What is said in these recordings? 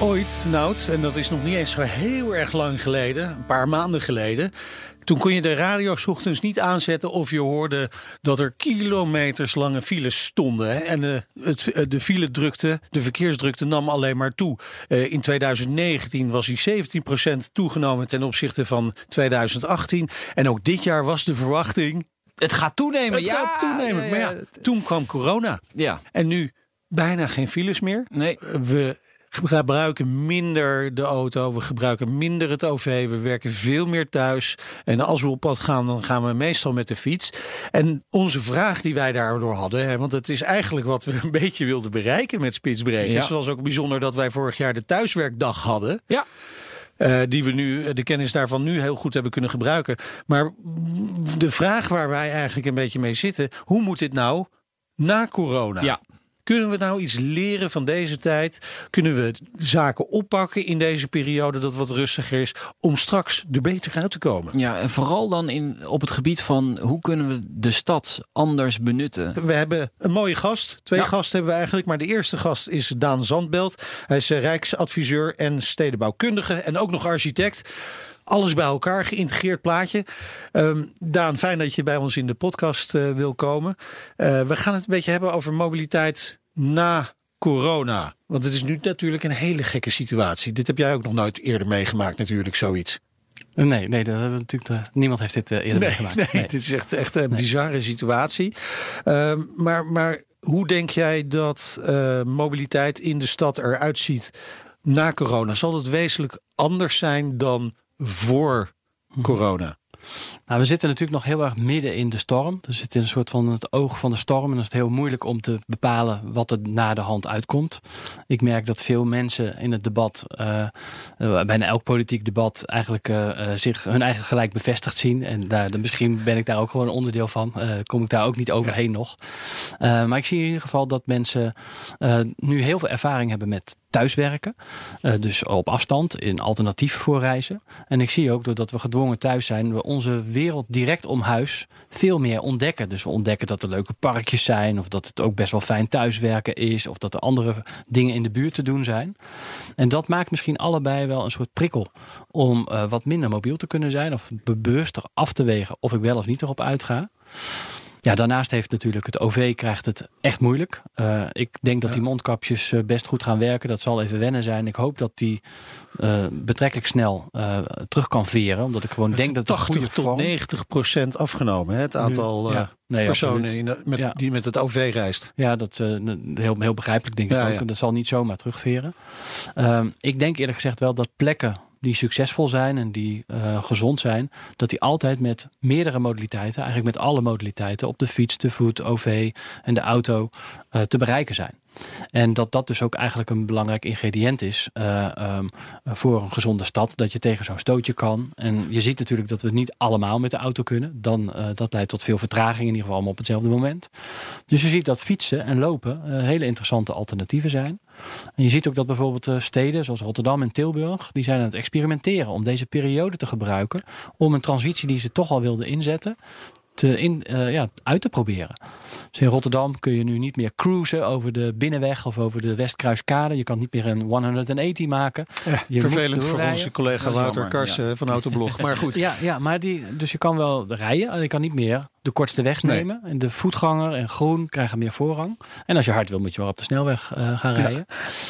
Ooit, Nout, en dat is nog niet eens zo heel erg lang geleden, een paar maanden geleden. Toen kon je de radio 's ochtends niet aanzetten of je hoorde dat er kilometers lange files stonden. Hè? En de, het, de file drukte, de verkeersdrukte nam alleen maar toe. Eh, in 2019 was hij 17% toegenomen ten opzichte van 2018. En ook dit jaar was de verwachting. Het gaat toenemen, Het ja. gaat toenemen. Maar ja, toen kwam corona. Ja. En nu bijna geen files meer. Nee. We gebruiken minder de auto, we gebruiken minder het OV, we werken veel meer thuis. En als we op pad gaan, dan gaan we meestal met de fiets. En onze vraag die wij daardoor hadden, hè, want het is eigenlijk wat we een beetje wilden bereiken met Spitsbrekers. Ja. Het was ook bijzonder dat wij vorig jaar de thuiswerkdag hadden. Ja. Eh, die we nu, de kennis daarvan nu heel goed hebben kunnen gebruiken. Maar de vraag waar wij eigenlijk een beetje mee zitten, hoe moet dit nou na corona? Ja. Kunnen we nou iets leren van deze tijd? Kunnen we zaken oppakken in deze periode dat wat rustiger is, om straks er beter uit te komen? Ja, en vooral dan in, op het gebied van hoe kunnen we de stad anders benutten. We hebben een mooie gast. Twee Ja. gasten hebben we eigenlijk. Maar de eerste gast is Daan Zandbelt. Hij is eh, Rijksadviseur en stedenbouwkundige. En ook nog architect. Alles bij elkaar, geïntegreerd plaatje. Ehm, Daan, fijn dat je bij ons in de podcast eh, wil komen. Eh, we gaan het een beetje hebben over mobiliteit na corona. Want het is nu natuurlijk een hele gekke situatie. Dit heb jij ook nog nooit eerder meegemaakt natuurlijk, zoiets. Nee, nee dat hebben natuurlijk, eh, niemand heeft dit eh, eerder Nee, meegemaakt. nee, het is echt, echt een bizarre situatie. Ehm, maar, maar hoe denk jij dat eh, mobiliteit in de stad eruit ziet na corona? Zal het wezenlijk anders zijn dan voor corona? Nou, we zitten natuurlijk nog heel erg midden in de storm. We zitten in een soort van het oog van de storm. En dan is het heel moeilijk om te bepalen wat er na de hand uitkomt. Ik merk dat veel mensen in het debat, eh, eh, bijna elk politiek debat, eigenlijk eh, zich hun eigen gelijk bevestigd zien. En daar, dan misschien ben ik daar ook gewoon een onderdeel van. Kom ik daar ook niet overheen nog. Maar ik zie in ieder geval dat mensen nu heel veel ervaring hebben met thuiswerken. Eh, dus op afstand, in alternatief voor reizen. En ik zie ook doordat we gedwongen thuis zijn, we onze wereld direct om huis veel meer ontdekken. Dus we ontdekken dat er leuke parkjes zijn, of dat het ook best wel fijn thuiswerken is, of dat er andere dingen in de buurt te doen zijn. En dat maakt misschien allebei wel een soort prikkel om eh, wat minder mobiel te kunnen zijn, of bewuster af te wegen of ik wel of niet erop uitga. Ja, daarnaast heeft natuurlijk het OV krijgt het echt moeilijk. Eh, ik denk dat die mondkapjes eh, best goed gaan werken. Dat zal even wennen zijn. Ik hoop dat die eh, betrekkelijk snel terug kan veren. Omdat ik gewoon denk dat het een 80 goede tot vorm... 90 procent afgenomen. Hè? Het aantal Nu, ja. Nee, personen in met, Ja. die met het OV reist. Ja, dat is heel, heel begrijpelijk denk ik Ja, ook. dat zal niet zomaar terugveren. Ehm, ik denk eerlijk gezegd wel dat plekken die succesvol zijn en die eh, gezond zijn, dat die altijd met meerdere modaliteiten, eigenlijk met alle modaliteiten, op de fiets, de voet, OV en de auto eh, te bereiken zijn. En dat dat dus ook eigenlijk een belangrijk ingrediënt is eh, ehm, voor een gezonde stad. Dat je tegen zo'n stootje kan. En je ziet natuurlijk dat we niet allemaal met de auto kunnen. Dan, eh, dat leidt tot veel vertraging, in ieder geval allemaal op hetzelfde moment. Dus je ziet dat fietsen en lopen eh, hele interessante alternatieven zijn. En je ziet ook dat bijvoorbeeld steden zoals Rotterdam en Tilburg, die zijn aan het experimenteren om deze periode te gebruiken. Om een transitie die ze toch al wilden inzetten, te in, eh, ja, uit te proberen. Dus in Rotterdam kun je nu niet meer cruisen over de binnenweg of over de Westkruiskade. Je kan niet meer een 180 maken. Ja, Je moet vervelend voor onze collega Wouter Kars ja. eh, van Autoblog. Maar goed, Ja, ja maar die, dus je kan wel rijden, alleen je kan niet meer de kortste weg Nee. nemen. En de voetganger en groen krijgen meer voorrang. En als je hard wil, moet je wel op de snelweg eh, gaan rijden.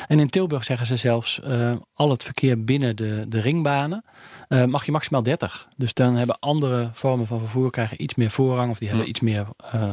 En in Tilburg zeggen ze zelfs, eh, al het verkeer binnen de, de ringbanen eh, mag je maximaal 30. Dus dan hebben andere vormen van vervoer krijgen iets meer voorrang. Of die hebben iets meer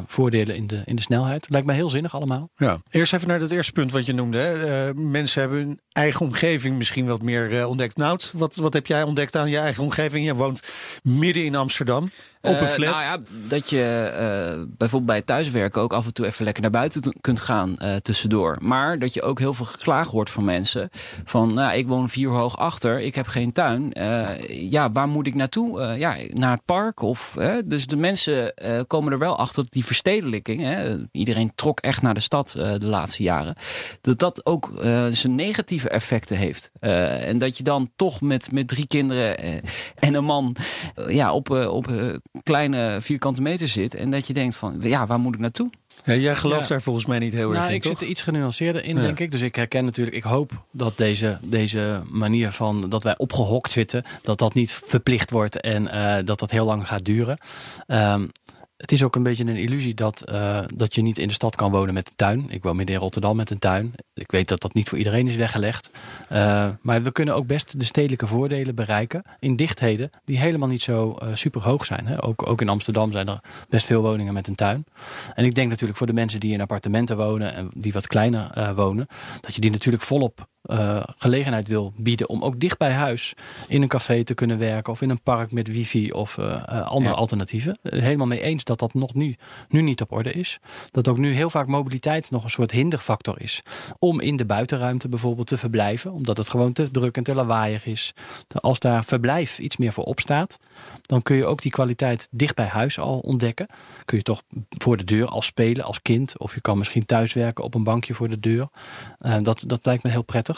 voordelen in de, in de snelheid. Lijkt me heel zinnig allemaal. Ja. Eerst even naar dat eerste punt wat je noemde. Hè. Mensen hebben hun eigen omgeving misschien wat meer ontdekt. Nout, wat, wat heb jij ontdekt aan je eigen omgeving? Je woont midden in Amsterdam. Op een flat? nou ja, dat je eh, bijvoorbeeld bij thuiswerken ook af en toe even lekker naar buiten kunt gaan eh, tussendoor. Maar dat je ook heel veel geklaagd hoort van mensen. Van, nou, ik woon vier hoog achter, ik heb geen tuin. Eh, ja, waar moet ik naartoe? Ja, naar het park? Of? Dus de mensen komen er wel achter die verstedelijking, hè, iedereen trok echt naar de stad de laatste jaren, dat dat ook zijn negatieve effecten heeft. En dat je dan toch met, met drie kinderen en een man ja, op, op kleine vierkante meter zit. En dat je denkt van, ja, waar moet ik naartoe? Ja, jij gelooft Ja. daar volgens mij niet heel erg Nou, in, ik toch? zit er iets genuanceerder in, Ja. denk ik. Dus ik herken natuurlijk, ik hoop dat deze, deze manier van dat wij opgehokt zitten, dat dat niet verplicht wordt en eh, dat dat heel lang gaat duren. Ehm, het is ook een beetje een illusie dat, eh, dat je niet in de stad kan wonen met een tuin. Ik woon midden in Rotterdam met een tuin. Ik weet dat dat niet voor iedereen is weggelegd. Eh, maar we kunnen ook best de stedelijke voordelen bereiken in dichtheden die helemaal niet zo eh, super hoog zijn. Hè. Ook, ook in Amsterdam zijn er best veel woningen met een tuin. En ik denk natuurlijk voor de mensen die in appartementen wonen en die wat kleiner wonen, dat je die natuurlijk volop eh, gelegenheid wil bieden om ook dicht bij huis in een café te kunnen werken of in een park met wifi of eh, eh, andere Ja. alternatieven. Helemaal mee eens dat dat nog nu, nu niet op orde is. Dat ook nu heel vaak mobiliteit nog een soort hinderfactor is om in de buitenruimte bijvoorbeeld te verblijven, omdat het gewoon te druk en te lawaaiig is. Als daar verblijf iets meer voor opstaat, dan kun je ook die kwaliteit dicht bij huis al ontdekken. Kun je toch voor de deur al spelen als kind, of je kan misschien thuiswerken op een bankje voor de deur. Dat, dat lijkt me heel prettig.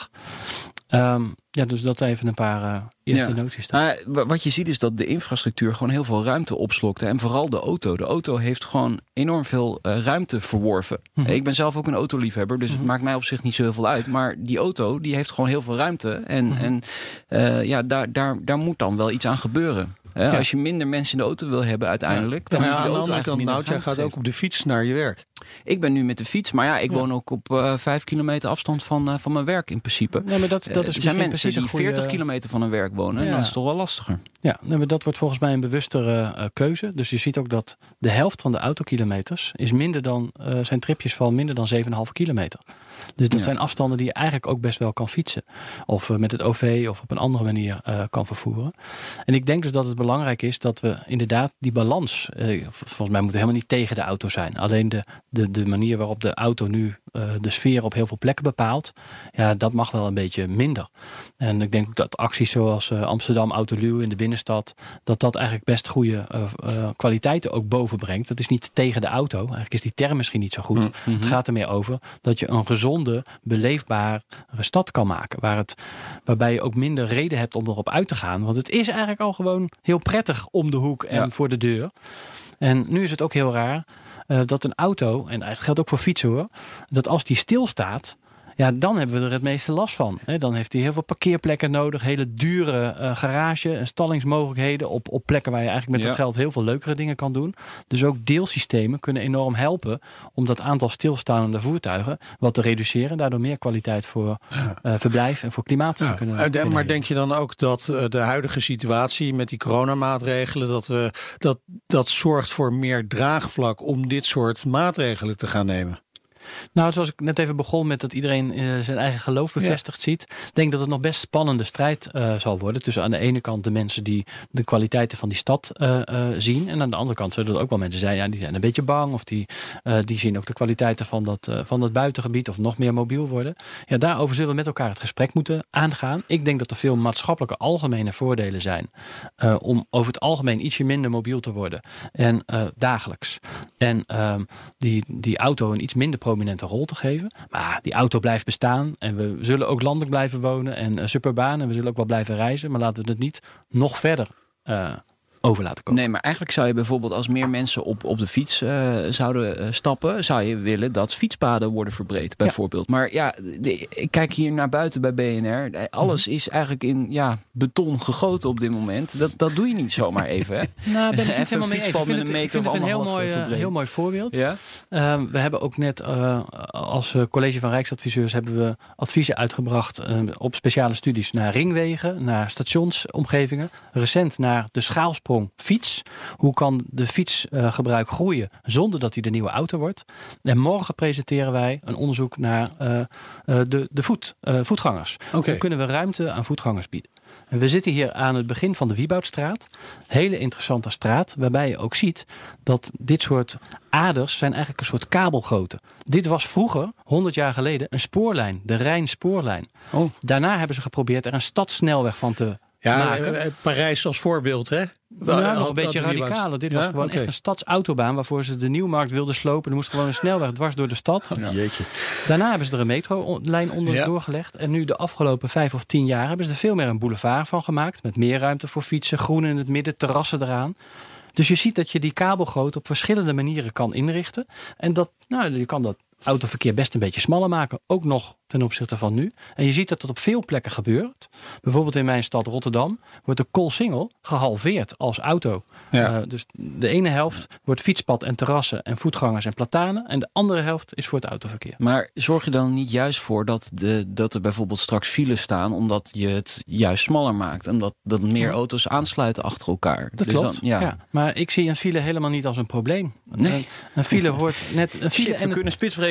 Ehm, ja, dus dat even een paar eh, eerste Ja. noties. Nou, wa- wat je ziet is dat de infrastructuur gewoon heel veel ruimte opslokte. En vooral de auto. De auto heeft gewoon enorm veel eh, ruimte verworven. Mhm. Ik ben zelf ook een autoliefhebber, dus het maakt mij op zich niet zo heel veel uit. Maar die auto die heeft gewoon heel veel ruimte. En, Mhm. en eh, ja, daar, daar, daar moet dan wel iets aan gebeuren. Ja. Als je minder mensen in de auto wil hebben uiteindelijk, dan moet ja, je de de auto andere kant, nou, jij gaat ook op de fiets naar je werk. Ik ben nu met de fiets, maar ja, ik woon ook op vijf kilometer afstand van, eh, van mijn werk in principe. Nee, maar dat, dat Eh, is er zijn misschien mensen die een goede... 40 kilometer van hun werk wonen. En dan is het toch wel lastiger. Ja, nee, maar dat wordt volgens mij een bewustere keuze. Dus je ziet ook dat de helft van de autokilometers is minder dan, zijn tripjes van minder dan 7,5 kilometer. Dus dat Ja. zijn afstanden die je eigenlijk ook best wel kan fietsen. Of met het OV of op een andere manier kan vervoeren. En ik denk dus dat het belangrijk is dat we inderdaad die balans. eh, volgens mij moet het helemaal niet tegen de auto zijn. Alleen de, de, de manier waarop de auto nu eh, de sfeer op heel veel plekken bepaalt. Ja, dat mag wel een beetje minder. En ik denk ook dat acties zoals eh, Amsterdam Autoluw in de binnenstad, dat dat eigenlijk best goede kwaliteiten ook bovenbrengt. Dat is niet tegen de auto. Eigenlijk is die term misschien niet zo goed. Het gaat er meer over dat je een gezonde, beleefbare stad kan maken. Waar het, waarbij je ook minder reden hebt om erop uit te gaan. Want het is eigenlijk al gewoon heel prettig om de hoek en Ja. voor de deur. En nu is het ook heel raar eh, dat een auto, en dat geldt ook voor fietsen hoor, dat als die stilstaat, ja, dan hebben we er het meeste last van. Hè, dan heeft hij heel veel parkeerplekken nodig, hele dure eh, garage en stallingsmogelijkheden op, op plekken waar je eigenlijk met Ja. dat geld heel veel leukere dingen kan doen. Dus ook deelsystemen kunnen enorm helpen om dat aantal stilstaande voertuigen wat te reduceren. En daardoor meer kwaliteit voor eh, verblijf en voor klimaat te Ja, kunnen. eh, kunnen maar denk je dan ook dat de huidige situatie met die coronamaatregelen, dat, we, dat dat zorgt voor meer draagvlak om dit soort maatregelen te gaan nemen? Nou, zoals ik net even begon met dat iedereen eh, zijn eigen geloof bevestigd ziet. denk dat het nog best spannende strijd eh, zal worden. Tussen aan de ene kant de mensen die de kwaliteiten van die stad eh, zien. En aan de andere kant zullen er ook wel mensen zijn. Ja, die zijn een beetje bang. Of die, die zien ook de kwaliteiten van dat, van dat buitengebied. Of nog meer mobiel worden. Ja, daarover zullen we met elkaar het gesprek moeten aangaan. Ik denk dat er veel maatschappelijke algemene voordelen zijn. om over het algemeen ietsje minder mobiel te worden. En dagelijks. En ehm, die, die auto een iets minder prominente rol te geven. Maar die auto blijft bestaan. En we zullen ook landelijk blijven wonen. En uh, suburbaan. En we zullen ook wel blijven reizen. Maar laten we het niet nog verder uh, over laten komen. Nee, maar eigenlijk zou je bijvoorbeeld als meer mensen op, op de fiets uh, zouden uh, stappen, zou je willen dat fietspaden worden verbreed, bijvoorbeeld. Ja. Maar ja, de, ik kijk hier naar buiten bij BNR. Alles mm -hmm. is eigenlijk in ja, beton gegoten op dit moment. Dat, dat doe je niet zomaar even. Hè? nou, ben ik helemaal mee eens. Ik vind het, ik vind het een heel mooi, heel mooi voorbeeld. Ja? Uh, we hebben ook net uh, als college van Rijksadviseurs hebben we adviezen uitgebracht op speciale studies naar ringwegen, naar stationsomgevingen. Recent naar de fiets. Hoe kan de fietsgebruik groeien zonder dat hij de nieuwe auto wordt? En morgen presenteren wij een onderzoek naar uh, de, de voet, uh, voetgangers. Okay. Hoe kunnen we ruimte aan voetgangers bieden? En we zitten hier aan het begin van de Wieboudstraat. Hele interessante straat, waarbij je ook ziet dat dit soort aders zijn eigenlijk een soort kabelgrootte. Dit was vroeger, 100 jaar geleden, een spoorlijn, de Rijnspoorlijn. Oh. Daarna hebben ze geprobeerd er een stadssnelweg van te Ja, maken. eh, eh, Parijs als voorbeeld, hè? Wel, Ja, nog een beetje er radicaler. Dit Ja, was gewoon echt een stadsautobaan waarvoor ze de Nieuwmarkt wilden slopen. Er moest gewoon een snelweg dwars door de stad. Jeetje. Daarna hebben ze er een metrolijn onder Ja. doorgelegd. En nu de afgelopen vijf of tien jaar hebben ze er veel meer een boulevard van gemaakt. Met meer ruimte voor fietsen, groen in het midden, terrassen eraan. Dus je ziet dat je die kabelgrootte op verschillende manieren kan inrichten. En dat, nou, je kan dat autoverkeer best een beetje smaller maken. Ook nog ten opzichte van nu. En je ziet dat dat op veel plekken gebeurt. Bijvoorbeeld in mijn stad Rotterdam wordt de Koolsingel gehalveerd als auto. Ja. Eh, dus de ene helft wordt fietspad en terrassen en voetgangers en platanen. En de andere helft is voor het autoverkeer. Maar zorg je dan niet juist voor dat, de, dat er bijvoorbeeld straks files staan, omdat je het juist smaller maakt? Omdat dat meer auto's aansluiten achter elkaar. Dat Dus klopt. Dan, ja. ja. Maar ik zie een file helemaal niet als een probleem. Nee. Een, een file hoort net. Een file en een-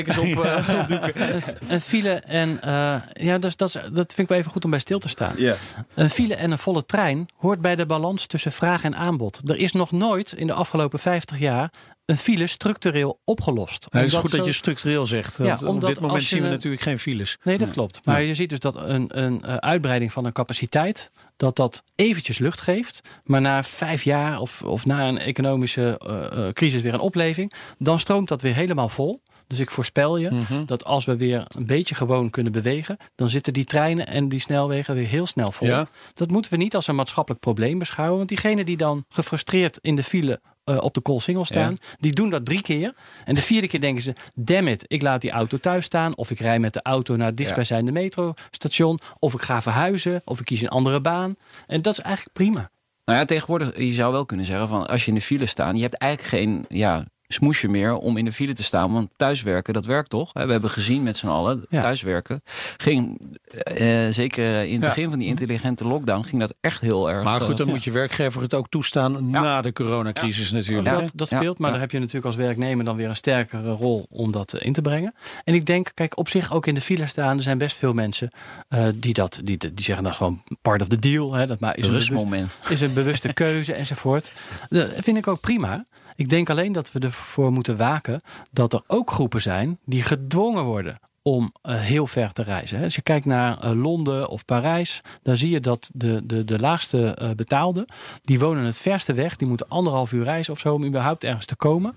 op, uh, opdoeken. een, een file en eh, ja, dus dat, dat vind ik wel even goed om bij stil te staan. Ja. Een file en een volle trein hoort bij de balans tussen vraag en aanbod. Er is nog nooit in de afgelopen 50 jaar een file structureel opgelost. Het is goed dat je structureel zegt. Ja, want op omdat dit moment zien we een- natuurlijk geen files. Nee, dat klopt. Maar je ziet dus dat een, een eh, uitbreiding van een capaciteit, dat dat eventjes lucht geeft. Maar na vijf jaar of, of na een economische eh, eh, crisis weer een opleving, dan stroomt dat weer helemaal vol. Dus ik voorspel je Mhm. dat als we weer een beetje gewoon kunnen bewegen, dan zitten die treinen en die snelwegen weer heel snel vol. Ja. Dat moeten we niet als een maatschappelijk probleem beschouwen. Want diegenen die dan gefrustreerd in de file eh, op de koolsingel staan, die doen dat drie keer. En de vierde keer denken ze, damn it, ik laat die auto thuis staan. Of ik rij met de auto naar het dichtstbijzijnde metrostation. Of ik ga verhuizen. Of ik kies een andere baan. En dat is eigenlijk prima. Nou ja, tegenwoordig, je zou wel kunnen zeggen van als je in de file staat, je hebt eigenlijk geen ja, smoesje meer om in de file te staan. Want thuiswerken, dat werkt toch? We hebben gezien met z'n allen, Ja. thuiswerken. Ging, eh, zeker in het Ja. begin van die intelligente lockdown, ging dat echt heel erg. Maar goed, eh, dan moet je werkgever het ook toestaan na de coronacrisis natuurlijk. Dat, dat Ja. speelt, maar Ja. daar heb je natuurlijk als werknemer dan weer een sterkere rol om dat eh, in te brengen. En ik denk, kijk, op zich ook in de file staan, er zijn best veel mensen eh, die dat, die, die zeggen dat is gewoon part of the deal. Hè, dat maar is een bewust- rustmoment. is een bewuste keuze enzovoort. Dat vind ik ook prima. Ik denk alleen dat we ervoor moeten waken dat er ook groepen zijn die gedwongen worden om eh, heel ver te reizen. hè. Als je kijkt naar eh, Londen of Parijs, dan zie je dat de, de, de laagste eh, betaalden, die wonen het verste weg. Die moeten anderhalf uur reizen of zo om überhaupt ergens te komen.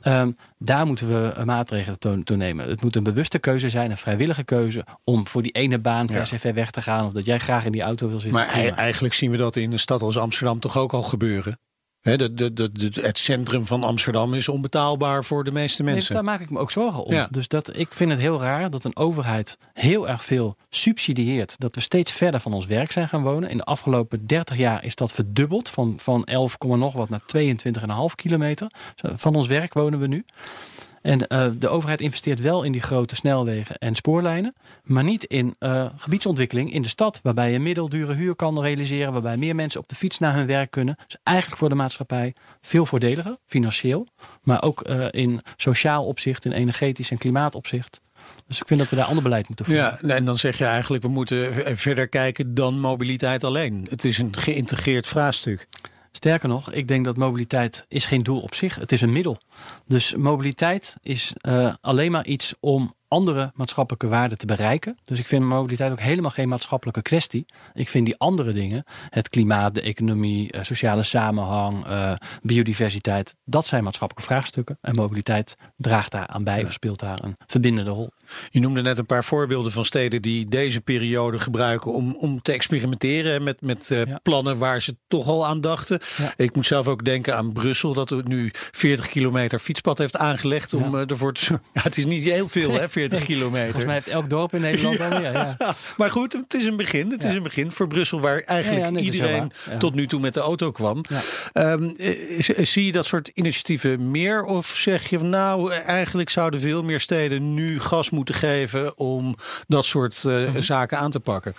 Ehm, daar moeten we maatregelen toe, nemen. Het moet een bewuste keuze zijn, een vrijwillige keuze om voor die ene baan per Ja. se ver weg te gaan. Of dat jij graag in die auto wil zitten. Maar ei- eigenlijk zien we dat in een stad als Amsterdam toch ook al gebeuren. Hè, de, de, de, de- het centrum van Amsterdam is onbetaalbaar voor de meeste Nee, mensen. daar maak ik me ook zorgen om. Ja. Dus dat, ik vind het heel raar dat een overheid heel erg veel subsidieert. Dat we steeds verder van ons werk zijn gaan wonen. In de afgelopen 30 jaar is dat verdubbeld. Van, van 11, komma nog wat naar 22,5 kilometer. Van ons werk wonen we nu. En eh, de overheid investeert wel in die grote snelwegen en spoorlijnen. Maar niet in eh, gebiedsontwikkeling in de stad. Waarbij je middeldure huur kan realiseren. Waarbij meer mensen op de fiets naar hun werk kunnen. Dus eigenlijk voor de maatschappij veel voordeliger. Financieel. Maar ook eh, in sociaal opzicht. In energetisch en klimaatopzicht. Dus ik vind dat we daar ander beleid moeten voeren. Ja, en dan zeg je eigenlijk, we moeten verder kijken dan mobiliteit alleen. Het is een geïntegreerd vraagstuk. Sterker nog, ik denk dat mobiliteit is geen doel op zich. Het is een middel. Dus mobiliteit is eh, alleen maar iets om andere maatschappelijke waarden te bereiken. Dus ik vind mobiliteit ook helemaal geen maatschappelijke kwestie. Ik vind die andere dingen, het klimaat, de economie, eh, sociale samenhang, eh, biodiversiteit, dat zijn maatschappelijke vraagstukken. En mobiliteit draagt daar aan bij of speelt daar een verbindende rol. Je noemde net een paar voorbeelden van steden die deze periode gebruiken om, om te experimenteren met, met Ja. plannen waar ze toch al aan dachten. Ja. Ik moet zelf ook denken aan Brussel, dat het nu 40 kilometer fietspad heeft aangelegd om Ja. eh, ervoor te zorgen. Ja, het is niet heel veel, hè, 40 kilometer. Volgens mij heeft elk dorp in Nederland wel meer. Ja. Maar goed, het is een begin. Het is een begin voor Brussel, waar eigenlijk nee, iedereen tot nu toe met de auto kwam. Ehm, eh, zie je dat soort initiatieven meer? Of zeg je van nou, eh, eigenlijk zouden veel meer steden nu gas moeten geven om dat soort Mhm. zaken aan te pakken?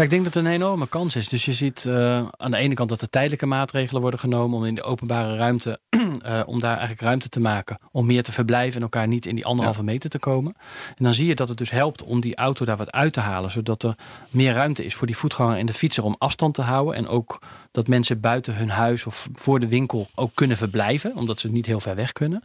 Ja, ik denk dat het een enorme kans is. Dus je ziet uh, aan de ene kant dat er tijdelijke maatregelen worden genomen om in de openbare ruimte, uh, om daar eigenlijk ruimte te maken. Om meer te verblijven en elkaar niet in die anderhalve ja. meter te komen. En dan zie je dat het dus helpt om die auto daar wat uit te halen. Zodat er meer ruimte is voor die voetganger en de fietser om afstand te houden. En ook dat mensen buiten hun huis of voor de winkel ook kunnen verblijven. Omdat ze niet heel ver weg kunnen.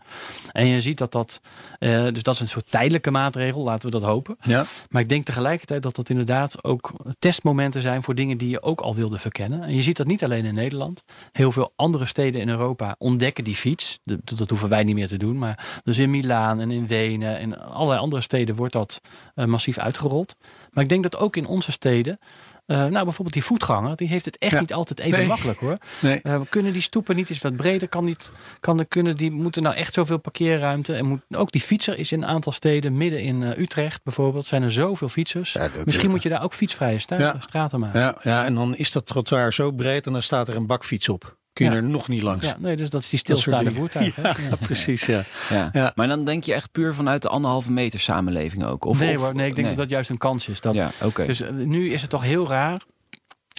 En je ziet dat dat, uh, dus dat is een soort tijdelijke maatregel. Laten we dat hopen. Ja. Maar ik denk tegelijkertijd dat dat inderdaad ook testmomenten zijn voor dingen die je ook al wilde verkennen. En je ziet dat niet alleen in Nederland. Heel veel andere steden in Europa ontdekken die fiets. Dat, dat hoeven wij niet meer te doen. Maar dus in Milaan en in Wenen en allerlei andere steden wordt dat uh, massief uitgerold. Maar ik denk dat ook in onze steden uh, nou, bijvoorbeeld die voetganger, die heeft het echt ja. niet altijd even nee. makkelijk hoor. Nee. Uh, kunnen die stoepen niet eens wat breder? Kan niet, kan de, kunnen die, moeten nou echt zoveel parkeerruimte? En moet, ook die fietser is in een aantal steden, midden in uh, Utrecht bijvoorbeeld, zijn er zoveel fietsers. Ja, Misschien moet je daar ook fietsvrije Ja. straten maken. Ja, ja, en dan is dat trottoir zo breed en dan staat er een bakfiets op. Kun je Ja. er nog niet langs. Ja, nee, dus dat is die stilstaande voertuig. hè? Ja, precies. Ja. Ja. Ja. Maar dan denk je echt puur vanuit de anderhalve meter samenleving ook? Of, nee of- hoor, nee, ik denk dat dat juist een kans is. Dat, Ja, oké. Dus eh, nu is het toch heel raar.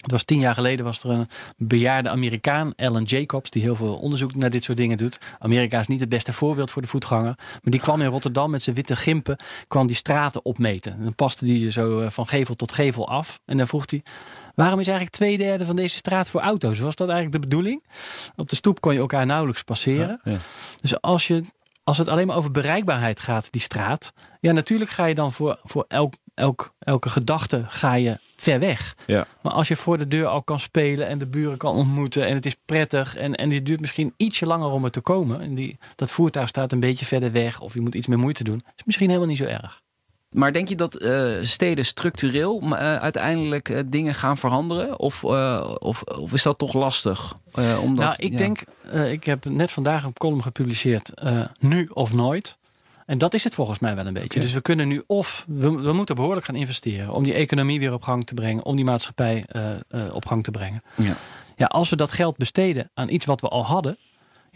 Het was tien jaar geleden was er een bejaarde Amerikaan, Alan Jacobs, die heel veel onderzoek naar dit soort dingen doet. Amerika is niet het beste voorbeeld voor de voetganger. Maar die kwam in Rotterdam met zijn witte gimpen, kwam die straten opmeten. En dan paste die zo eh, van gevel tot gevel af. En dan vroeg hij, waarom is eigenlijk twee derde van deze straat voor auto's? Was dat eigenlijk de bedoeling? Op de stoep kon je elkaar nauwelijks passeren. Ja. Dus als, je, als het alleen maar over bereikbaarheid gaat, die straat. Ja, natuurlijk ga je dan voor, voor elk, elk, elke gedachte ga je ver weg. Ja. Maar als je voor de deur al kan spelen en de buren kan ontmoeten en het is prettig en, en het duurt misschien ietsje langer om er te komen. En die, dat voertuig staat een beetje verder weg of je moet iets meer moeite doen. Is misschien helemaal niet zo erg. Maar denk je dat eh, steden structureel eh, uiteindelijk eh, dingen gaan veranderen? Of, of, of is dat toch lastig? Omdat, nou, ik ja. denk, ik heb net vandaag een column gepubliceerd, nu of nooit. En dat is het volgens mij wel een beetje. Dus we kunnen nu of, we, we moeten behoorlijk gaan investeren om die economie weer op gang te brengen, om die maatschappij op gang te brengen. Ja. Ja, als we dat geld besteden aan iets wat we al hadden,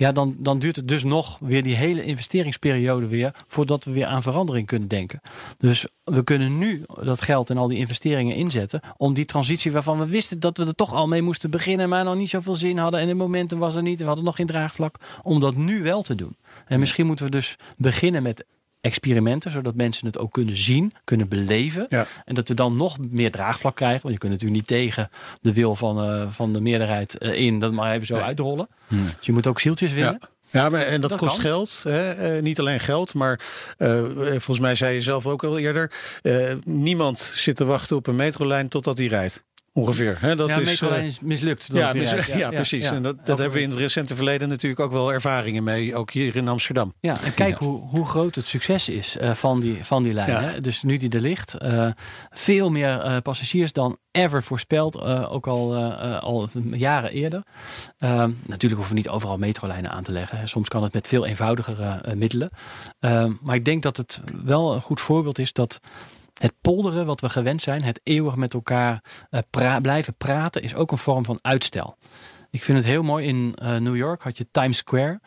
ja, dan, dan duurt het dus nog weer die hele investeringsperiode weer voordat we weer aan verandering kunnen denken. Dus we kunnen nu dat geld en al die investeringen inzetten om die transitie waarvan we wisten dat we er toch al mee moesten beginnen, maar nog niet zoveel zin hadden en het momentum was er niet en we hadden nog geen draagvlak, om dat nu wel te doen. En misschien moeten we dus beginnen met experimenten, zodat mensen het ook kunnen zien, kunnen beleven. Ja. En dat we dan nog meer draagvlak krijgen. Want je kunt natuurlijk niet tegen de wil van, eh, van de meerderheid eh, in. Dat maar even zo Nee. uitrollen. Dus je moet ook zieltjes winnen. Ja. Ja, maar, en dat, Dat kost kan. geld. Hè? Eh, niet alleen geld, maar volgens mij zei je zelf ook al eerder. niemand zit te wachten op een metrolijn totdat hij rijdt. Ongeveer. Hè? Dat ja, is, metrolijn eh, is mislukt. ja, mis- ja, precies. ja. En dat, dat hebben we in het recente verleden natuurlijk ook wel ervaringen mee. Ook hier in Amsterdam. Ja, en kijk Hoe, hoe groot het succes is eh, van, die, van die lijn. Ja. Hè? Dus nu die er ligt, eh, veel meer eh, passagiers dan ever voorspeld, eh, ook al, al jaren eerder. Eh, natuurlijk hoeven we niet overal metrolijnen aan te leggen. Hè. Soms kan het met veel eenvoudigere eh, middelen. Eh, maar ik denk dat het wel een goed voorbeeld is dat het polderen wat we gewend zijn, het eeuwig met elkaar eh, pra- blijven praten, is ook een vorm van uitstel. Ik vind het heel mooi. In eh, New York had je Times Square.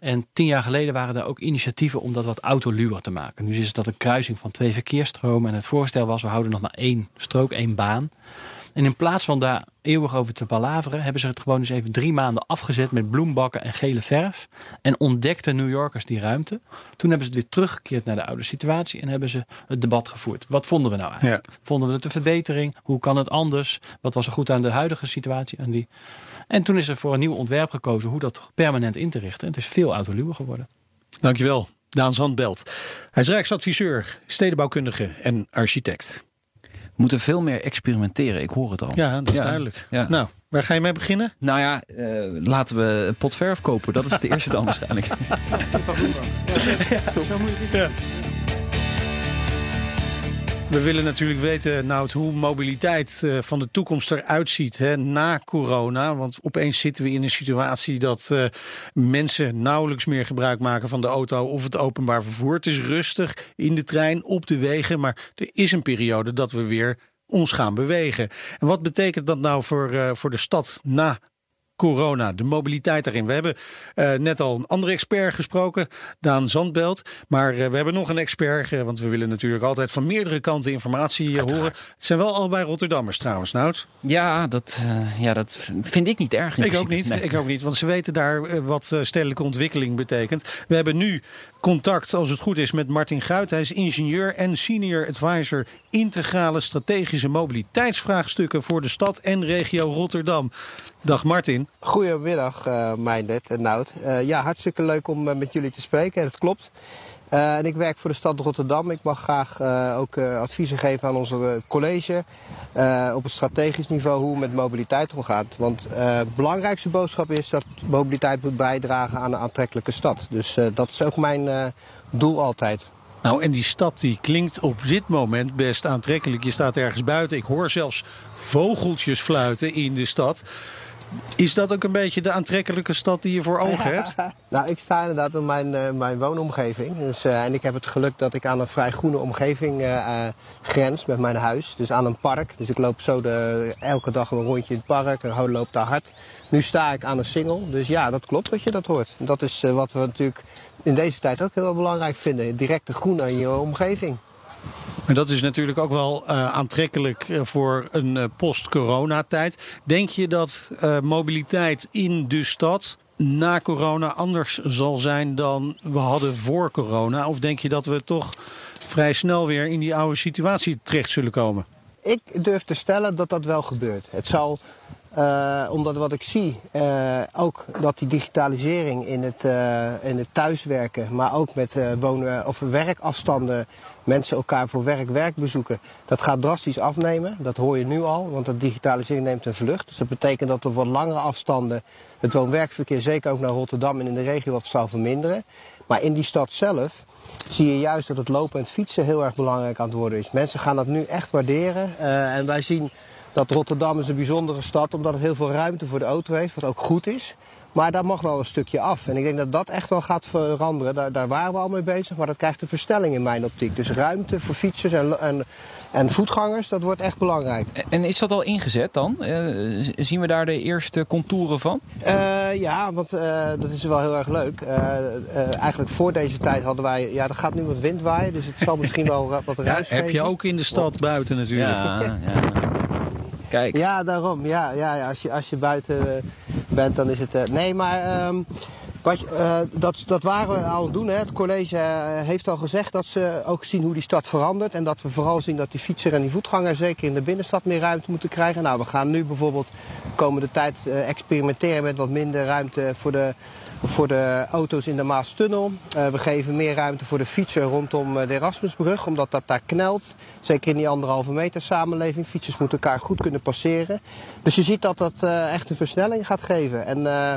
En tien jaar geleden waren er ook initiatieven om dat wat autoluwer te maken. Nu is dat een kruising van twee verkeersstromen. En het voorstel was, we houden nog maar één strook, één baan. En in plaats van daar eeuwig over te palaveren, hebben ze het gewoon eens even drie maanden afgezet met bloembakken en gele verf. En ontdekten New Yorkers die ruimte. Toen hebben ze het weer teruggekeerd naar de oude situatie en hebben ze het debat gevoerd. Wat vonden we nou eigenlijk? Vonden we het een verbetering? Hoe kan het anders? Wat was er goed aan de huidige situatie? Aan die... En toen is er voor een nieuw ontwerp gekozen hoe dat permanent in te richten. En het is veel autoluwer geworden. Dankjewel. Daan Zandbelt. Hij is Rijksadviseur, stedenbouwkundige en architect. We moeten veel meer experimenteren, ik hoor het al. Ja, dat is Ja. duidelijk. Ja. Nou, waar ga je mee beginnen? Nou ja, eh, laten we een pot verf kopen. Dat is het eerste dan waarschijnlijk. Zo moeilijk is het. We willen natuurlijk weten, Nout, hoe mobiliteit eh, van de toekomst eruit ziet hè, na corona. Want opeens zitten we in een situatie dat eh, mensen nauwelijks meer gebruik maken van de auto of het openbaar vervoer. Het is rustig in de trein, op de wegen, maar er is een periode dat we weer ons gaan bewegen. En wat betekent dat nou voor, eh, voor de stad na corona, de mobiliteit daarin. We hebben uh, net al een andere expert gesproken, Daan Zandbelt. Maar uh, we hebben nog een expert, uh, want we willen natuurlijk altijd van meerdere kanten informatie horen. Het zijn wel allebei Rotterdammers trouwens, Nout. Ja, dat, ja, dat vind ik niet erg. Ik ook niet, nee. ik ook niet, want ze weten daar wat stedelijke ontwikkeling betekent. We hebben nu contact, als het goed is, met Martin Guit. Hij is ingenieur en senior advisor integrale strategische mobiliteitsvraagstukken voor de stad en regio Rotterdam. Dag Martin. Goedemiddag, uh, Meindert en Nout. Uh, ja, hartstikke leuk om uh, met jullie te spreken. Het klopt. En ik werk voor de stad Rotterdam. Ik mag graag ook adviezen geven aan onze college op het strategisch niveau hoe met mobiliteit omgaat. Want de belangrijkste boodschap is dat mobiliteit moet bijdragen aan een aantrekkelijke stad. Dus dat is ook mijn doel altijd. Nou, en die stad die klinkt op dit moment best aantrekkelijk. Je staat ergens buiten. Ik hoor zelfs vogeltjes fluiten in de stad. Is dat ook een beetje de aantrekkelijke stad die je voor ogen hebt? nou, ik sta inderdaad in mijn, uh, mijn woonomgeving. Dus, uh, en ik heb het geluk dat ik aan een vrij groene omgeving uh, grens met mijn huis. Dus aan een park. Dus ik loop zo de, elke dag een rondje in het park en loop daar hard. Nu sta ik aan een single. Dus ja, dat klopt dat je dat hoort. Dat is wat we natuurlijk in deze tijd ook heel belangrijk vinden. Directe groen aan je omgeving. En dat is natuurlijk ook wel uh, aantrekkelijk eh, voor een uh, post-corona-tijd. Denk je dat mobiliteit in de stad na corona anders zal zijn dan we hadden voor corona? Of denk je dat we toch vrij snel weer in die oude situatie terecht zullen komen? Ik durf te stellen dat dat wel gebeurt. Het zal uh, omdat wat ik zie, uh, ook dat die digitalisering in het, uh, in het thuiswerken, maar ook met wonen of werkafstanden, mensen elkaar voor werk werk bezoeken, dat gaat drastisch afnemen. Dat hoor je nu al, want dat digitalisering neemt een vlucht. Dus dat betekent dat er wat langere afstanden het woon-werkverkeer, zeker ook naar Rotterdam en in de regio, wat zal verminderen. Maar in die stad zelf zie je juist dat het lopen en fietsen heel erg belangrijk aan het worden is. Mensen gaan dat nu echt waarderen en wij zien dat Rotterdam is een bijzondere stad omdat het heel veel ruimte voor de auto heeft, wat ook goed is. Maar daar mag wel een stukje af. En ik denk dat dat echt wel gaat veranderen. Daar, daar waren we al mee bezig, maar dat krijgt een verstelling in mijn optiek. Dus ruimte voor fietsers en, en, en voetgangers, dat wordt echt belangrijk. En is dat al ingezet dan? Uh, zien we daar de eerste contouren van? Uh, ja, want uh, dat is wel heel erg leuk. eigenlijk voor deze tijd hadden wij... Ja, er gaat nu wat wind waaien, dus het zal misschien wel wat ruis ja, Heb je ook in de stad buiten natuurlijk. Ja, ja. Kijk. Ja, daarom. Ja, ja, ja. Als, je, als je buiten bent, dan is het... Uh, nee, maar... Um, uh, dat, dat waren we al doen. Hè. Het college uh, heeft al gezegd dat ze ook zien hoe die stad verandert. En dat we vooral zien dat die fietser en die voetganger zeker in de binnenstad meer ruimte moeten krijgen. Nou, we gaan nu bijvoorbeeld de komende tijd uh, experimenteren met wat minder ruimte voor de, voor de auto's in de Maastunnel. we geven meer ruimte voor de fietser rondom de Erasmusbrug, omdat dat daar knelt. Zeker in die anderhalve meter samenleving. Fietsers moeten elkaar goed kunnen passeren. Dus je ziet dat dat uh, echt een versnelling gaat geven. En uh,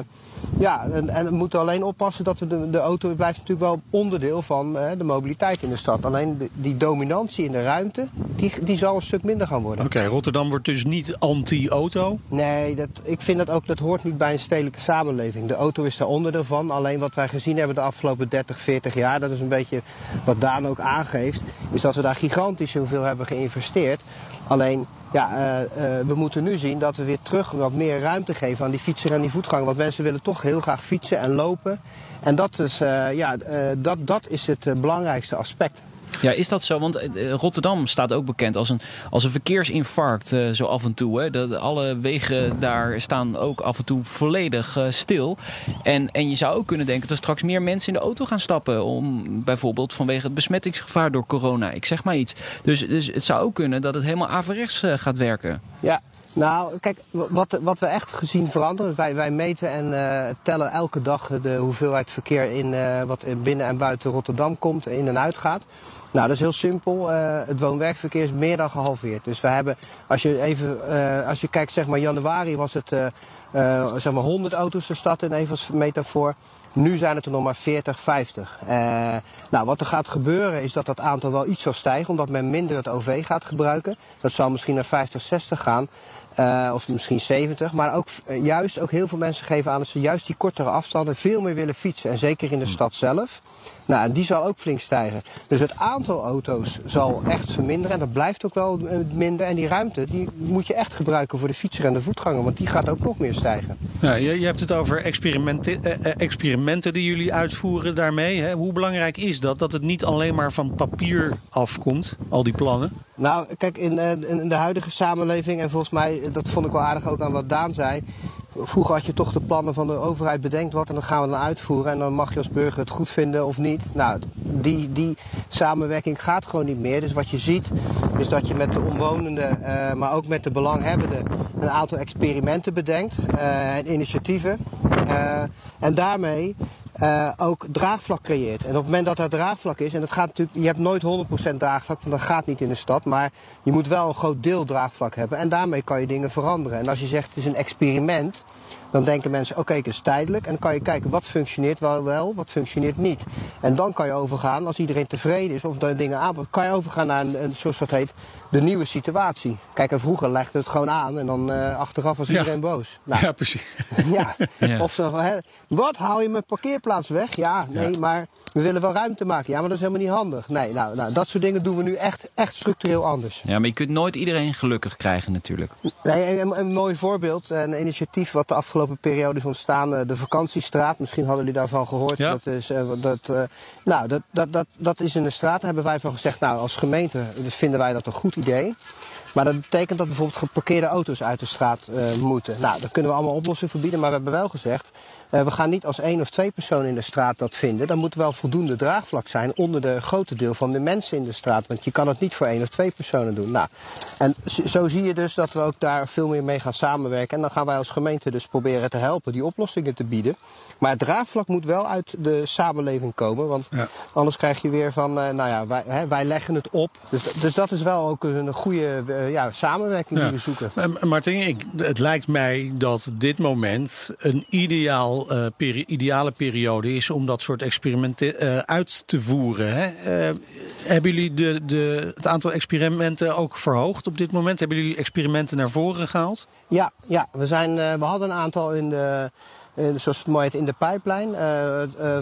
ja, en, en, we moeten alleen oppassen dat we de, de auto blijft natuurlijk wel onderdeel van uh, de mobiliteit in de stad. Alleen de, die dominantie in de ruimte, die, die zal een stuk minder gaan worden. Oké, okay, Rotterdam wordt dus niet anti-auto? Nee, dat, ik vind dat ook, dat hoort niet bij een stedelijke samenleving. De auto is daar onderdeel van. Alleen wat wij gezien hebben de afgelopen 30, 40 jaar, dat is een beetje wat Daan ook aangeeft, is dat we daar gigantisch hoeveel hebben geïnvesteerd. Alleen, ja, uh, uh, we moeten nu zien dat we weer terug wat meer ruimte geven aan die fietser en die voetganger. Want mensen willen toch heel graag fietsen en lopen. En dat is, uh, ja, dat, dat is het belangrijkste aspect. Ja, is dat zo? Want eh, Rotterdam staat ook bekend als een, als een verkeersinfarct uh, zo af en toe. Hè? De, alle wegen daar staan ook af en toe volledig stil. En, en je zou ook kunnen denken dat er straks meer mensen in de auto gaan stappen. Om, bijvoorbeeld vanwege het besmettingsgevaar door corona. Ik zeg maar iets. Dus, dus het zou ook kunnen dat het helemaal averechts gaat werken. Ja, nou, kijk, wat, wat we echt gezien veranderen. Wij, wij meten en uh, tellen elke dag de hoeveelheid verkeer in, uh, wat binnen en buiten Rotterdam komt, in en uit gaat. Nou, dat is heel simpel. Uh, het woon-werkverkeer is meer dan gehalveerd. Dus we hebben, als je even, als je kijkt, zeg maar januari was het zeg maar 100 auto's de stad in even als metafoor. Nu zijn het er nog maar 40, 50. Uh, nou, wat er gaat gebeuren is dat dat aantal wel iets zal stijgen, omdat men minder het OV gaat gebruiken. Dat zal misschien naar 50, 60 gaan. Uh, of misschien 70. Maar ook uh, juist ook heel veel mensen geven aan dat ze juist die kortere afstanden veel meer willen fietsen. En zeker in de stad zelf. Nou, die zal ook flink stijgen. Dus het aantal auto's zal echt verminderen. En dat blijft ook wel eh, minder. En die ruimte die moet je echt gebruiken voor de fietser en de voetganger. Want die gaat ook nog meer stijgen. Ja, je, je hebt het over experimenten, eh, experimenten die jullie uitvoeren daarmee. Hè? Hoe belangrijk is dat? Dat het niet alleen maar van papier afkomt, al die plannen? Nou, kijk, in, in de huidige samenleving, en volgens mij, dat vond ik wel aardig ook aan wat Daan zei. Vroeger had je toch de plannen van de overheid bedenkt wat en dan gaan we dan uitvoeren. En dan mag je als burger het goed vinden of niet. Nou, die, die samenwerking gaat gewoon niet meer. Dus wat je ziet is dat je met de omwonenden, uh, maar ook met de belanghebbenden een aantal experimenten bedenkt uh, en initiatieven. Uh, en daarmee uh, ook draagvlak creëert. En op het moment dat er draagvlak is, en dat gaat natuurlijk, je hebt nooit 100% draagvlak, want dat gaat niet in de stad, maar je moet wel een groot deel draagvlak hebben en daarmee kan je dingen veranderen. En als je zegt het is een experiment, dan denken mensen, oké, okay, het is tijdelijk. En dan kan je kijken wat functioneert wel, wel, wat functioneert niet. En dan kan je overgaan, als iedereen tevreden is of de dingen aanpakt, kan je overgaan naar een, een zoals dat heet, de nieuwe situatie. Kijk, en vroeger legde het gewoon aan en dan uh, achteraf was iedereen ja. boos. Nou, ja, precies. Ja. ja. Of zo, hè, wat, haal je mijn parkeerplaats weg? Ja, nee, ja. maar we willen wel ruimte maken. Ja, maar dat is helemaal niet handig. Nee, nou, nou, dat soort dingen doen we nu echt, echt structureel anders. Ja, maar je kunt nooit iedereen gelukkig krijgen natuurlijk. Nee, een, een mooi voorbeeld, een initiatief wat de afgelopen periode is ontstaan, de vakantiestraat. Misschien hadden jullie daarvan gehoord. Ja. Dat, is, uh, dat, uh, nou, dat, dat, dat, dat is in de straat. Daar hebben wij van gezegd, nou, als gemeente vinden wij dat een goed idee. Maar dat betekent dat bijvoorbeeld geparkeerde auto's uit de straat uh, moeten. Nou, daar kunnen we allemaal oplossingen verbieden, maar we hebben wel gezegd. Uh, we gaan niet als één of twee personen in de straat dat vinden. Dan moet wel voldoende draagvlak zijn onder de grote deel van de mensen in de straat. Want je kan het niet voor één of twee personen doen. Nou, en zo zie je dus dat we ook daar veel meer mee gaan samenwerken. En dan gaan wij als gemeente dus proberen te helpen die oplossingen te bieden. Maar het draagvlak moet wel uit de samenleving komen. Want ja. anders krijg je weer van, uh, nou ja, wij, hè, wij leggen het op. Dus, dus, dat is wel ook een goede uh, ja, samenwerking ja. die we zoeken. Martin, ik, het lijkt mij dat dit moment een ideaal, ideale periode is om dat soort experimenten uit te voeren. Hè? hebben jullie de, de, het aantal experimenten ook verhoogd op dit moment? Hebben jullie experimenten naar voren gehaald? Ja, ja we, zijn, we hadden een aantal in de zoals het mooi heet, in de pijplijn.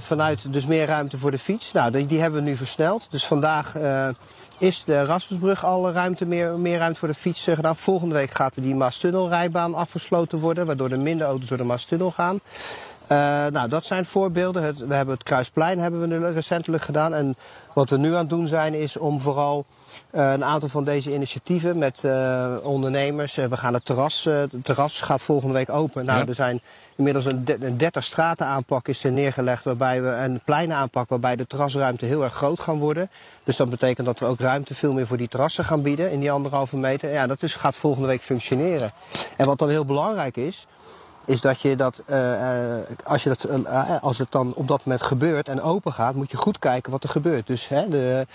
Vanuit dus meer ruimte voor de fiets. Nou, die, die hebben we nu versneld. Dus vandaag is de Rasmusbrug al ruimte, meer, meer ruimte voor de fiets gedaan. Volgende week gaat die Maastunnelrijbaan afgesloten worden, waardoor er minder auto's door de Maastunnel gaan. Nou, dat zijn voorbeelden. Het, we hebben het Kruisplein hebben we nu recentelijk gedaan. En wat we nu aan het doen zijn, is om vooral uh, een aantal van deze initiatieven met uh, ondernemers. We gaan het terras, het terras gaat volgende week open. Nou, ja. er zijn inmiddels een, een 30 straten aanpak is er neergelegd. Waarbij we een pleinen aanpak waarbij de terrasruimte heel erg groot gaan worden. Dus dat betekent dat we ook ruimte veel meer voor die terrassen gaan bieden in die anderhalve meter. Ja, dat is, gaat volgende week functioneren. En wat dan heel belangrijk is, is dat je dat, uh, als, je dat uh, als het dan op dat moment gebeurt en open gaat, moet je goed kijken wat er gebeurt. Dus hè, de,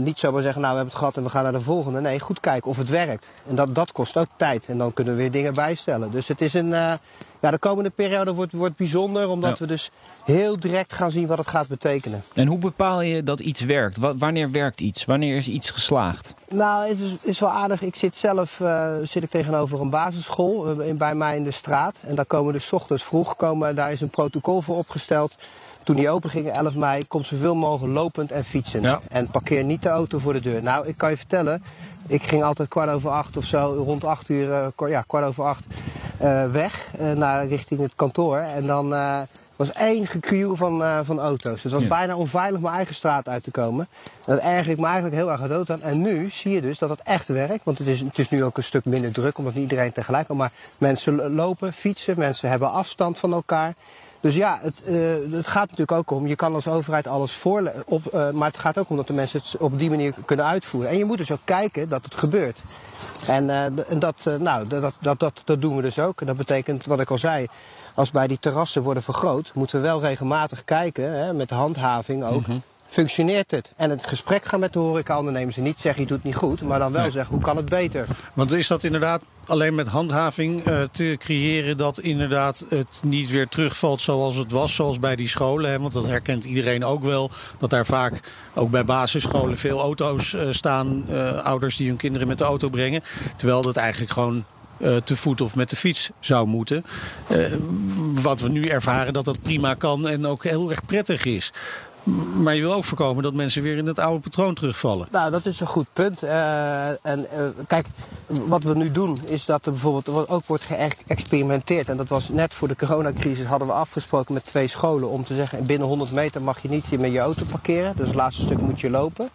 niet zomaar zeggen, nou we hebben het gehad en we gaan naar de volgende. Nee, goed kijken of het werkt. En dat, dat kost ook tijd. En dan kunnen we weer dingen bijstellen. Dus het is een, ja, de komende periode wordt, wordt bijzonder, omdat ja. we dus heel direct gaan zien wat het gaat betekenen. En hoe bepaal je dat iets werkt? W wanneer werkt iets? Wanneer is iets geslaagd? Nou, het is, is wel aardig. Ik zit zelf uh, zit ik tegenover een basisschool uh, bij mij in de straat. En daar komen dus 's ochtends vroeg, komen, daar is een protocol voor opgesteld. Toen die open gingen, 11 mei, komt zoveel mogelijk lopend en fietsend. Ja. En parkeer niet de auto voor de deur. Nou, ik kan je vertellen, ik ging altijd kwart over acht of zo, rond acht uur, uh, ja, kwart over acht, uh, weg uh, naar richting het kantoor. En dan uh, was één gekrioel van, van auto's. Dus het was ja. bijna onveilig mijn eigen straat uit te komen. En dat erg ik me eigenlijk heel erg dood aan. En nu zie je dus dat het echt werkt. Want het is, het is nu ook een stuk minder druk, omdat niet iedereen tegelijk kan. Maar mensen lopen, fietsen, mensen hebben afstand van elkaar. Dus ja, het, uh, het gaat natuurlijk ook om, je kan als overheid alles voor, op, uh, maar het gaat ook om dat de mensen het op die manier kunnen uitvoeren. En je moet dus ook kijken dat het gebeurt. En, en dat, nou, dat, dat, dat, dat doen we dus ook. En dat betekent, wat ik al zei, als bij die terrassen worden vergroot, moeten we wel regelmatig kijken, hè, met handhaving ook. -hmm functioneert het? En het gesprek gaan met de horecaondernemers en niet zeggen je doet het niet goed, maar dan wel nee. zeggen hoe kan het beter? Want is dat inderdaad alleen met handhaving uh, te creëren dat inderdaad het niet weer terugvalt zoals het was, zoals bij die scholen? Hè? Want dat herkent iedereen ook wel, dat daar vaak ook bij basisscholen veel auto's uh, staan, uh, ouders die hun kinderen met de auto brengen. Terwijl dat eigenlijk gewoon eh, te voet of met de fiets zou moeten. Eh, wat we nu ervaren dat dat prima kan en ook heel erg prettig is. Maar je wil ook voorkomen dat mensen weer in het oude patroon terugvallen. Nou, dat is een goed punt. Uh, en uh, kijk, wat we nu doen is dat er bijvoorbeeld ook wordt geëxperimenteerd. En dat was net voor de coronacrisis hadden we afgesproken met twee scholen om te zeggen binnen 100 meter mag je niet met je auto parkeren. Dus het laatste stuk moet je lopen.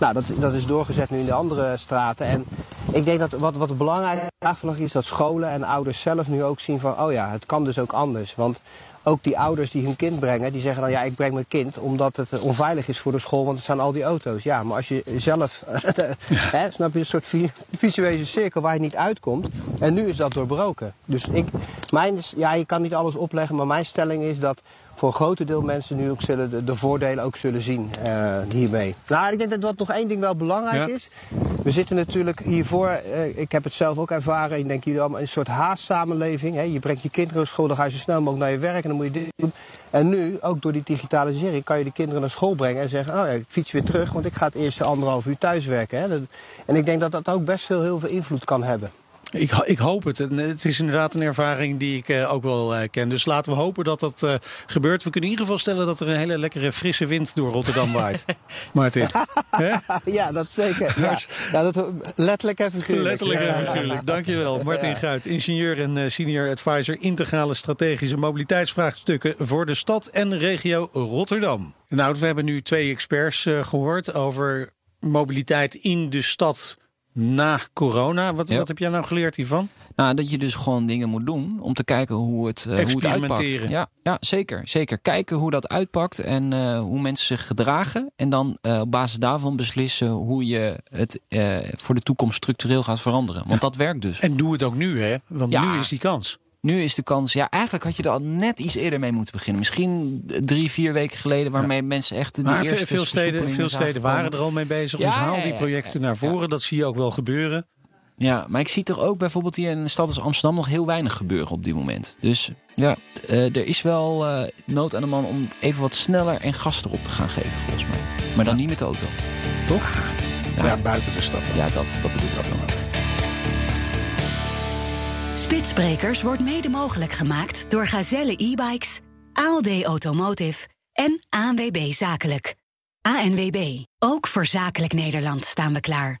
Nou, dat, dat is doorgezet nu in de andere straten. En ik denk dat wat, wat belangrijk is dat scholen en ouders zelf nu ook zien van, oh ja, het kan dus ook anders. Want ook die ouders die hun kind brengen, die zeggen dan ja, ik breng mijn kind omdat het onveilig is voor de school, want er staan al die auto's. Ja, maar als je zelf, hè, snap je, een soort visuele cirkel waar je niet uitkomt. En nu is dat doorbroken. Dus ik, mijn, ja, je kan niet alles opleggen, maar mijn stelling is dat voor een groot deel mensen nu ook zullen de, de voordelen ook zullen zien uh, hiermee. Nou, ik denk dat wat nog één ding wel belangrijk is. We zitten natuurlijk hiervoor, uh, ik heb het zelf ook ervaren, ik denk jullie allemaal, in een soort haastsamenleving. Hè? Je brengt je kinderen naar school, dan ga je zo snel mogelijk naar je werk en dan moet je dit doen. En nu, ook door die digitalisering, kan je de kinderen naar school brengen en zeggen, oh ja, ik fiets weer terug, want ik ga het eerste anderhalf uur thuis werken. Hè? en ik denk dat dat ook best veel, heel veel invloed kan hebben. Ik, ik, hoop het. En het is inderdaad een ervaring die ik uh, ook wel uh, ken. Dus laten we hopen dat dat uh, gebeurt. We kunnen in ieder geval stellen dat er een hele lekkere frisse wind door Rotterdam waait. Martin. ja, dat zeker. Ja. ja. dat, letterlijk en figuurlijk. Letterlijk en figuurlijk. Dankjewel. Martin Guit, ingenieur en senior advisor integrale strategische mobiliteitsvraagstukken voor de stad en regio Rotterdam. Nou, we hebben nu twee experts gehoord over mobiliteit in de stad na corona. Wat, wat heb jij nou geleerd hiervan? Nou, dat je dus gewoon dingen moet doen om te kijken hoe het, uh, hoe het uitpakt. Ja, ja, zeker, zeker. Kijken hoe dat uitpakt en uh, hoe mensen zich gedragen. En dan uh, op basis daarvan beslissen hoe je het voor de toekomst structureel gaat veranderen. Want dat werkt dus. En doe het ook nu, hè? Want ja. nu is die kans. Nu is de kans, ja, eigenlijk had je er al net iets eerder mee moeten beginnen. Misschien drie, vier weken geleden, waarmee ja. mensen echt de maar eerste veel steden, veel steden waren er al mee bezig. Ja, dus haal die projecten naar voren. Dat zie je ook wel gebeuren. Ja, maar ik zie toch ook bijvoorbeeld hier in een stad als Amsterdam nog heel weinig gebeuren op dit moment. Dus ja, uh, er is wel uh, nood aan de man om even wat sneller en gas erop te gaan geven, volgens mij. Maar dan niet met de auto. Toch? Ja, buiten de stad dan. Ja, dat, dat bedoel ik. Dat dan wel. Spitsbrekers wordt mede mogelijk gemaakt door Gazelle e-bikes, ALD Automotive en ANWB Zakelijk. ANWB, ook voor Zakelijk Nederland staan we klaar.